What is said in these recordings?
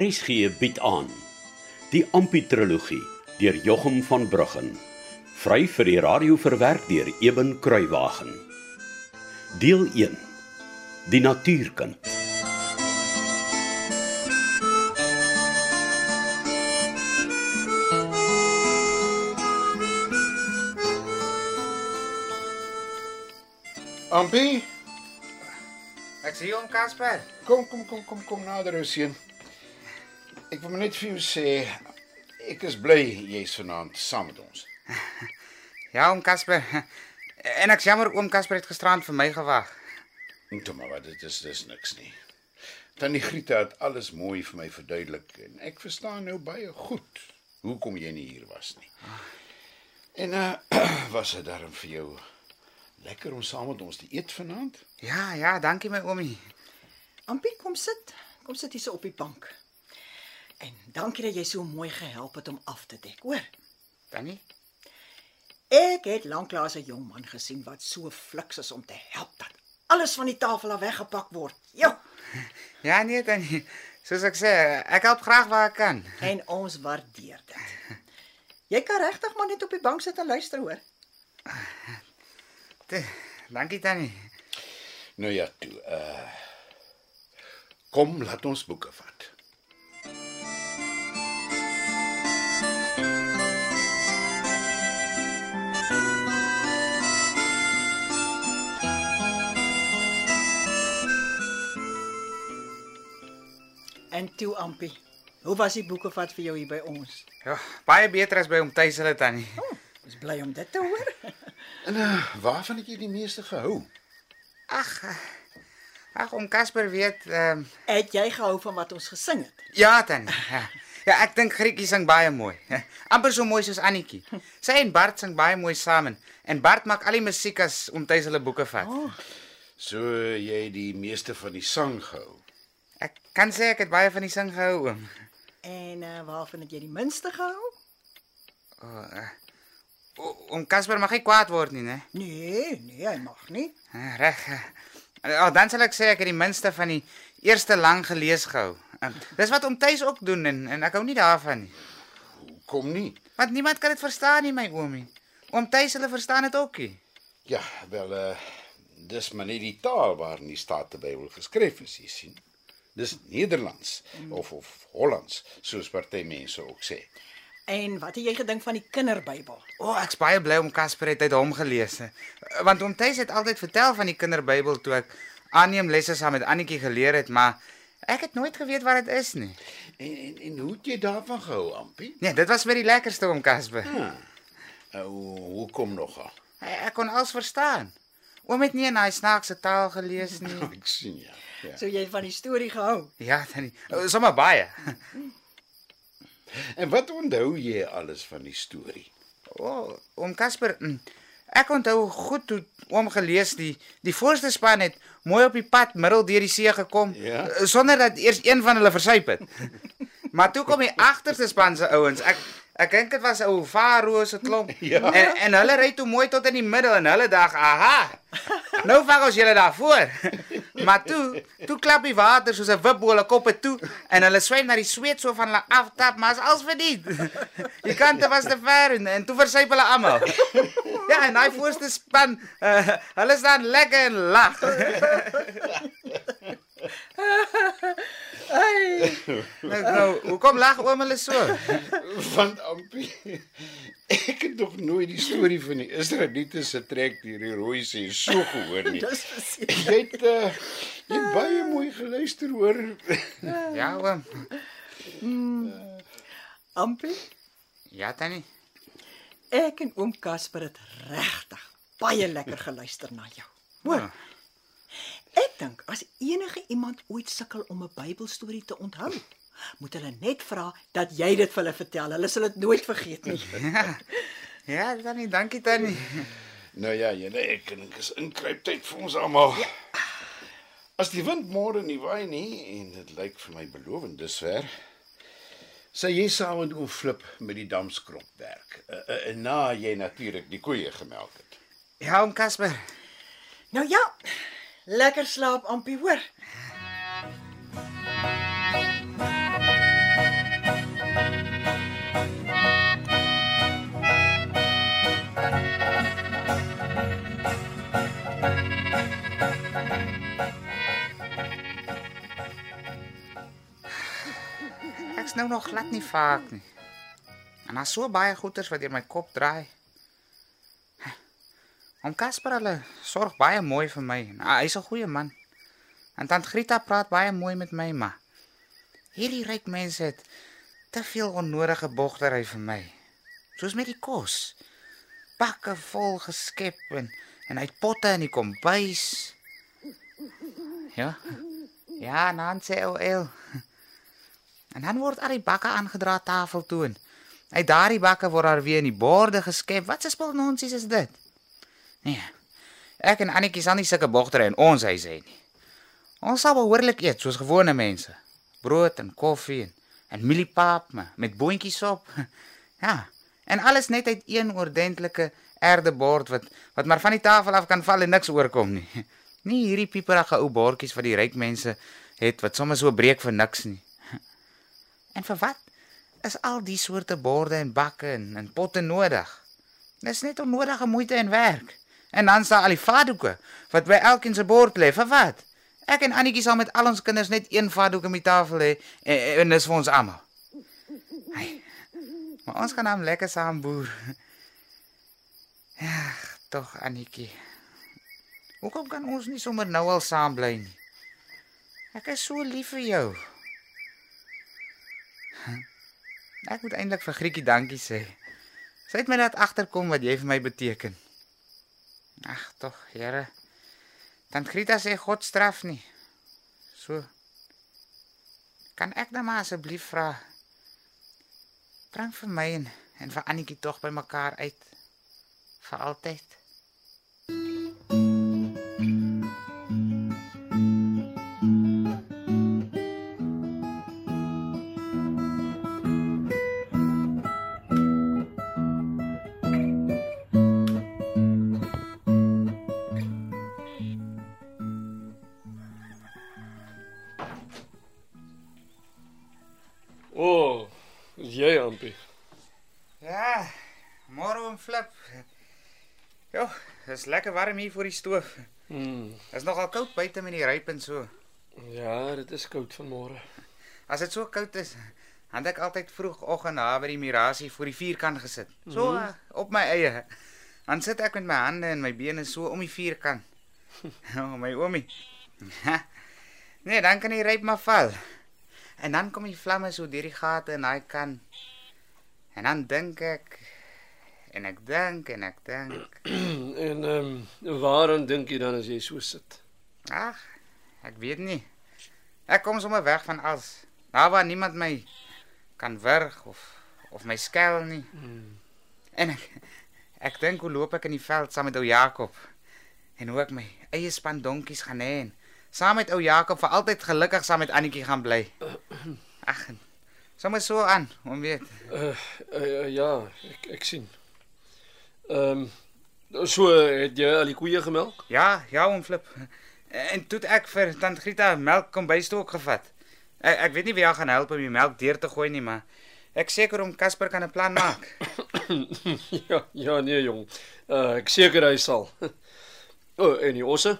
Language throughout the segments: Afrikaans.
RSG bied aan die Amputrologie deur Jochum van Bruggen vry vir die radio verwerk deur Eben Kruiwagen deel 1 die natuurkind Ampie, Ek sien hom Casper. kom kom kom kom kom nader ou seun. Ek wil net vir jou sê ek is bly jy's vanaand saam met ons. Ja, oom Casper. En ek jammer oom Casper het gisterand vir my gewag. En toe maar wat dit is dis niks nie. Tannie Grieta het alles mooi vir my verduidelik en ek verstaan nou baie goed hoekom jy nie hier was nie. En uh was dit darm vir jou lekker om saam met ons te eet vanaand? Ja, ja, dankie my oomie. Ampie, kom sit. Kom sit hier so op die bank. En dankie dat jy so mooi gehelp het om af te dek, hoor. Tannie? Ek het lanklaas 'n jong man gesien wat so fliks is om te help dat alles van die tafel af weggepak word. Jo, Ja, nee tannie. Soos ek sê, ek help graag waar ek kan. en ons waardeer dit. Jy kan regtig maar net op die bank sit en luister, hoor. Te, dankie tannie. Nou ja, toe uh kom laat ons boeke vat. En toe Ampie, hoe was die boeke vat vir jou hier by ons? Ja, baie beter as by oom Tuis hulle tannie. Ons bly om dit te hoor. En uh waarvan het jy die meeste gehou? Ag. eh, Ag, oom Casper weet ehm um, Het jy gehou van wat ons gesing het? ja tannie. Ja. Ja, ek dink Grietjie sing baie mooi. amper so mooi soos Annetjie. Sy en Bart sing baie mooi saam en- Bart maak al die musiek as oom Tuis hulle boeke vat. Oh, So jy die meeste van die sang gehou. Ek kan sê ek het baie van die sing gehou oom. en uh, waarvan het jy die minste gehou? O- Oom Casper mag nie kwaad word nie, né? Nee, nee, hy mag nie. Ah, Reg. Ja, oh, dan sal ek sê ek het die minste van die eerste lang gelees gehou. Um, dis wat oom Tuis ook doen en en ek hou nie daarvan nie. Kom nie. Want niemand kan dit verstaan nie, my oomie. Oom Tuis hulle verstaan dit ook nie. Ja, wel uh dis maar net die taal waarin die Staatebybel geskryf is, jy sien. Dis Nederlands of of Hollands, soos party mense ook sê. En wat het jy gedink van die kinderbybel? O, oh, ek's baie bly om Casper het uit hom gelees. hè. Want oom Tuis het altyd vertel van die kinderbybel toe ek aanneem lesse saam met Annetjie geleer het, maar ek het nooit geweet wat dit is nie. En en, en hoe het jy daarvan gehou, Ampie? Nee, dit was vir die lekkerste oom Casper. Uh, hoekom nogal? Ek, ek kon alles verstaan. Oom het nie in daai snaakse taal gelees nie. Ek sien ja. Ja. So jy het van die storie gehou. Ja, tannie. Oh, Sommer baie. En wat onthou jy alles van die storie? O, oh, oom Casper, mm, ek onthou goed toe oom gelees die die voorste span het mooi op die pad middel deur die see gekom Ja. eh, sonder dat eers een van hulle versuip het. maar toe kom die agterste span se ouens. Ek ek dink dit was ou Faro se klomp. Ja. En en hulle ry toe mooi tot in die middel en hulle dag, aha. Nou vang ons julle daar voor. Maar toe, toe klap die water soos 'n wipbole koppe toe en hulle swem na die sweet so van hulle aftap, maar is als verdien. Die kante was te ver en, en toe versuip hulle almal. Ja, en daai voorste span, uh, hulle staan lekker en lag. Ai, Nou, nou hoekom lag oom hulle so? Want Ampie, ek het nog nooit die storie van die Israeliete se trek deur die Rooi See so gehoor nie. dis verseker. Jy het uh, jy het baie mooi geluister hoor. Ja, oom. Ampie, Ja, tannie. ek en oom Casper het regtig baie lekker geluister na jou. Hoor, ek dink as enige iemand ooit sukkel om 'n Bybelstorie te onthou, moet hulle net vra dat jy dit vir hulle vertel. Hulle sal dit nooit vergeet nie. Ja. Ja, tannie, dankie tannie. Nou ja, julle ek dink is inkruiptyd vir ons almal. As die wind môre nie waai nie en dit lyk vir my belovend dusver, sê jy saam met oom Flip met die damskrop werk. Uh, uh, na jy natuurlik die koeie gemelk het. Ja, oom Casper. Nou ja, lekker slaap Ampie, hoor. Is nou nog glad nie vaak nie. En daar's so baie goeters wat deur my kop draai. Om Casper hulle sorg baie mooi vir my. Nou, hy's 'n goeie man. En tant Grita praat baie mooi met my, maar hierdie ryk mense het te veel onnodige bogtery vir my. Soos met die kos. Bakke vol geskep en en uit potte in die kombuis. Ja. Ja, sê OL. En dan word al die bakke aangedra tafel toe. en Uit daardie bakke word daar weer in die borde geskep. Wat 'n spul nonsies is dit? Nee. Ek en Annetjie sal nie sulke bogtere in ons huis hê nie. Ons sal behoorlik eet soos gewone mense. Brood en koffie en, en mieliepap me- met boontjies op. Ja. En alles net uit een oordentlike erdebord wat wat maar van die tafel af kan val en niks oorkom nie. Nie hierdie pieperige ou bordjies wat die ryk mense het wat sommer so breek vir niks nie. En vir wat is al die soorte borde en bakke en, en potte nodig? Dis net onnodige moeite en werk. En dan staan al die vaatdoeke wat by elkeen se bord lê. Vir wat? Ek en Annetjie sal met al ons kinders net een vaatdoek op die tafel hê en, en dis vir ons almal. Hey, maar ons kan hom lekker saam boer. Ja, tog Annetjie. Hoekom kan ons nie sommer nou al saam bly nie? Ek is so lief vir jou. Ek moet eintlik vir Grietjie dankie sê. Sy het my laat agterkom wat jy vir my beteken. Ag tog, Here. Dan Grieta sê God straf nie. So. Kan ek nou maar asseblief vra? Bring vir my en, en vir Annetjie tog by mekaar uit. Vir altyd. Dis lekker warm hier voor die stoof. Mm. Is nogal koud buite met die ryp en so. Ja, dit is koud vanmôre. As dit so koud is, dan het ek altyd vroegoggend na by die mirasie voor die vuurkant gesit. So mm -hmm. op my eie. Dan sit ek met my hande en my bene so om die vuurkant. O, oh, my oomie. nee, dan kan die ryp maar val. En dan kom die vlamme so deur die gate in daai kan. En dan dink ek en ek dink en ek dink. en ehm um, waaraan dink jy dan as jy so sit? Ag, ek weet nie. Ek kom sommer weg van alles. Daar waar niemand my kan wurg of of my skel nie. Mm. En ek ek dink hoe loop ek in die veld saam met ou Jakob en hoe ek my eie span donkies gaan hê en saam met ou Jakob vir altyd gelukkig saam met Annetjie gaan bly. Ag. Sommer so aan, om weet. Uh, uh, ja, ek ek sien. Ehm um, so het jy al die koeie gemelk? Ja, ja, oom Flip. En toe het ek vir tant Grieta melk kom bystook gevat. Ek, ek weet nie wie haar gaan help om die melk deur te gooi nie, maar ek seker om Casper kan 'n plan maak. ja, ja nee jong. Uh, ek seker hy sal. o, oh, en die osse?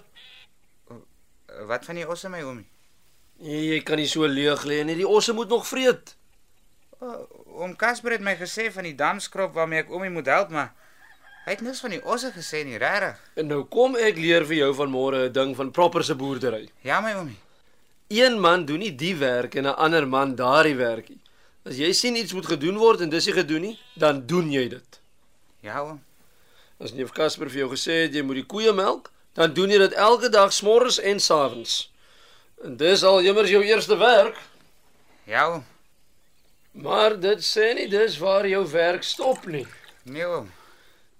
Wat van die osse my oomie? Jy, jy kan nie so leeg lê nie. Die osse moet nog vreet. Oom Casper het my gesê van die damskrop waarmee ek oomie moet help, maar hy het niks van die osse gesê nie, regtig. En nou kom ek leer vir jou van môre 'n ding van proper se boerdery. Ja my oomie. Een man doen nie die werk en 'n ander man daardie werkie. As jy sien iets moet gedoen word en dis nie gedoen nie, dan doen jy dit. Ja oom. As neef Casper vir jou gesê het jy moet die koeie melk, dan doen jy dit elke dag smorgens en s'avonds. En dis al immers jou eerste werk, Ja oom. maar dit sê nie dis waar jou werk stop nie. Nee oom.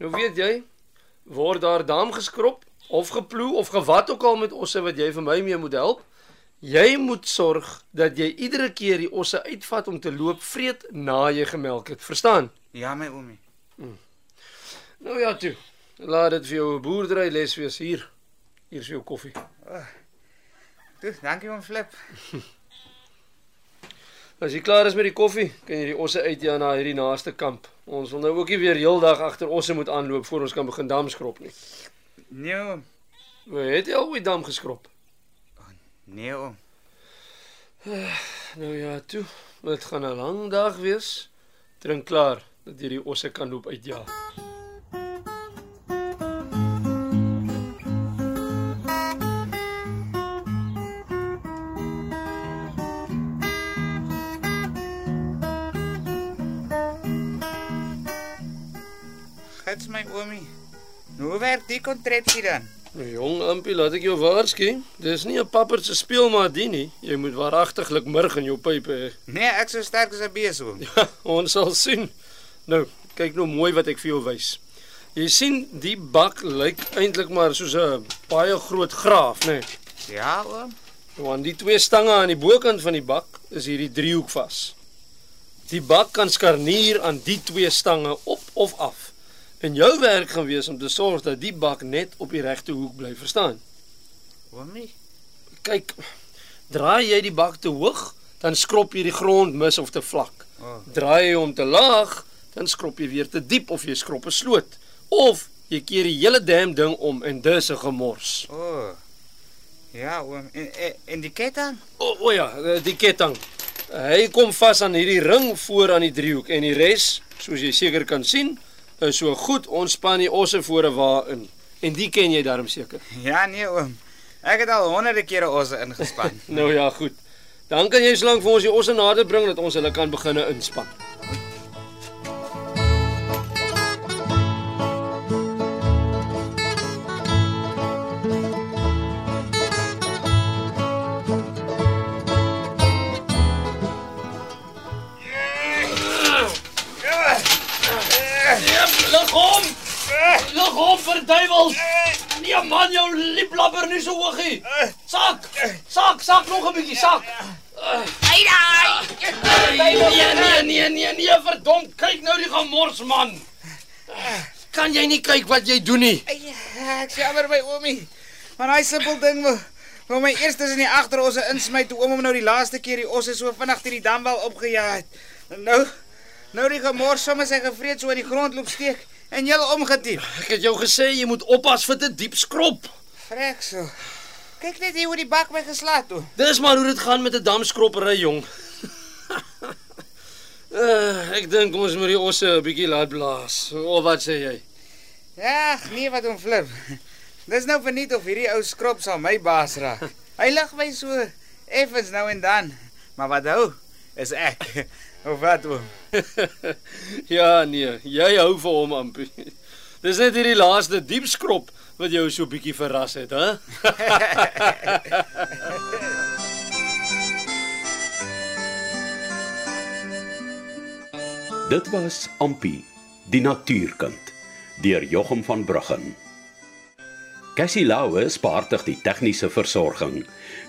Nou weet jy, word daar dam geskrop of geploeg of gewat ook al met osse wat jy vir my mee moet help. Jy moet sorg dat jy iedere keer die osse uitvat om te loop vreet na jy gemelk het. Verstaan? Ja my oomie. Nou ja, toe. Laat dit vir jou 'n boerdery les wees hier. Hier is jou koffie. Toe, dankie oom Flip. As jy klaar is met die koffie, kan jy die osse uitjaa na hierdie naaste kamp. Ons wil nou ook nie weer heeldag agter osse moet aanloop voor ons kan begin dam skrob nie. Nee oom. Hoe het jy al ooit dam geskrob? Nee oom. Nou ja, toe. dit gaan 'n lang dag wees. Drink klaar dat jy die osse kan loop uitjaag. My oomie. Hoe werk die kontrepsie dan? Nou jong Ampie, laat ek jou waarsku. Dis nie 'n papper se speelmaat die nie. Jy moet waaragtiglik murg in jou pype hê. Nee, ek so sterk as 'n bees oom. Ja, ons sal sien. Nou, kyk nou mooi wat ek vir jou wys. Jy sien, die bak lyk eintlik maar soos 'n baie groot graaf, né? Nee. Ja, oom. Nou aan die twee stange aan die bokant van die bak is hierdie driehoek vas. Die bak kan skarnier aan die twee stange op of af. En jou werk gaan wees om te sorg dat die bak net op die regte hoek bly, verstaan? Oomie. Kyk, draai jy die bak te hoog, dan skrob jy die grond mis of te vlak. Oh. Draai jy hom te laag, dan skrob jy weer te diep of jy skrob 'n sloot. Of jy keer die hele dam ding om en dis 'n gemors. O. Oh. Ja, oom. En, en, en die ketting? O, o ja, die ketting. Hy kom vas aan hierdie ring voor aan die driehoek en die res, soos jy seker kan sien, is so goed ontspan die osse voor 'n wa in. En die ken jy darm seker. Ja, nee, oom. Ek het al honderde kere osse ingespan. Nou ja, goed. Dan kan jy slank vir ons die osse nader bring dat ons hulle kan begine inspan. Lig hom vir duiwels! Nee man, jou lieplapper nie so hoog nie. Sak! Sak, sak nog 'n bietjie, sak. Hey daai. Nee, nee, nee, nee, nee, nee, verdomp, kyk nou die gemors man. Kan jy nie kyk wat jy doen nie? Ja, ek jammer my oomie. Maar daai simpel ding wou wou my eers tussen die agterosse insmy toe oom hom nou die laaste keer die osse so vinnig teen die dambal opgejaag het. Nou nou die gemors sommer sy gevreet so in die grond loop steek en jy omgetiep. Ek het jou gesê jy moet oppas vir te diep skrop. Frek so. Kyk net hier hoe die bak my geslaat toe. Dis maar hoe dit gaan met 'n damskroppery, jong. uh, ek dink ons moet die osse 'n bietjie laat blaas. Of wat sê jy? Ja, nee wat om flip. Dis nou verniet of hierdie ou skrop sal my baas raak. Hy lig my so effens nou en dan. Maar wat hou is ek. Of wat oom? ja, nee, jy hou vir hom ampie. Dis net hierdie laaste diep skrop wat jou so bietjie verras het, hè? Dit was Ampi, die natuurkind, deur Jochum van Bruggen. Cassie Lauwe spaartig die tegniese versorging.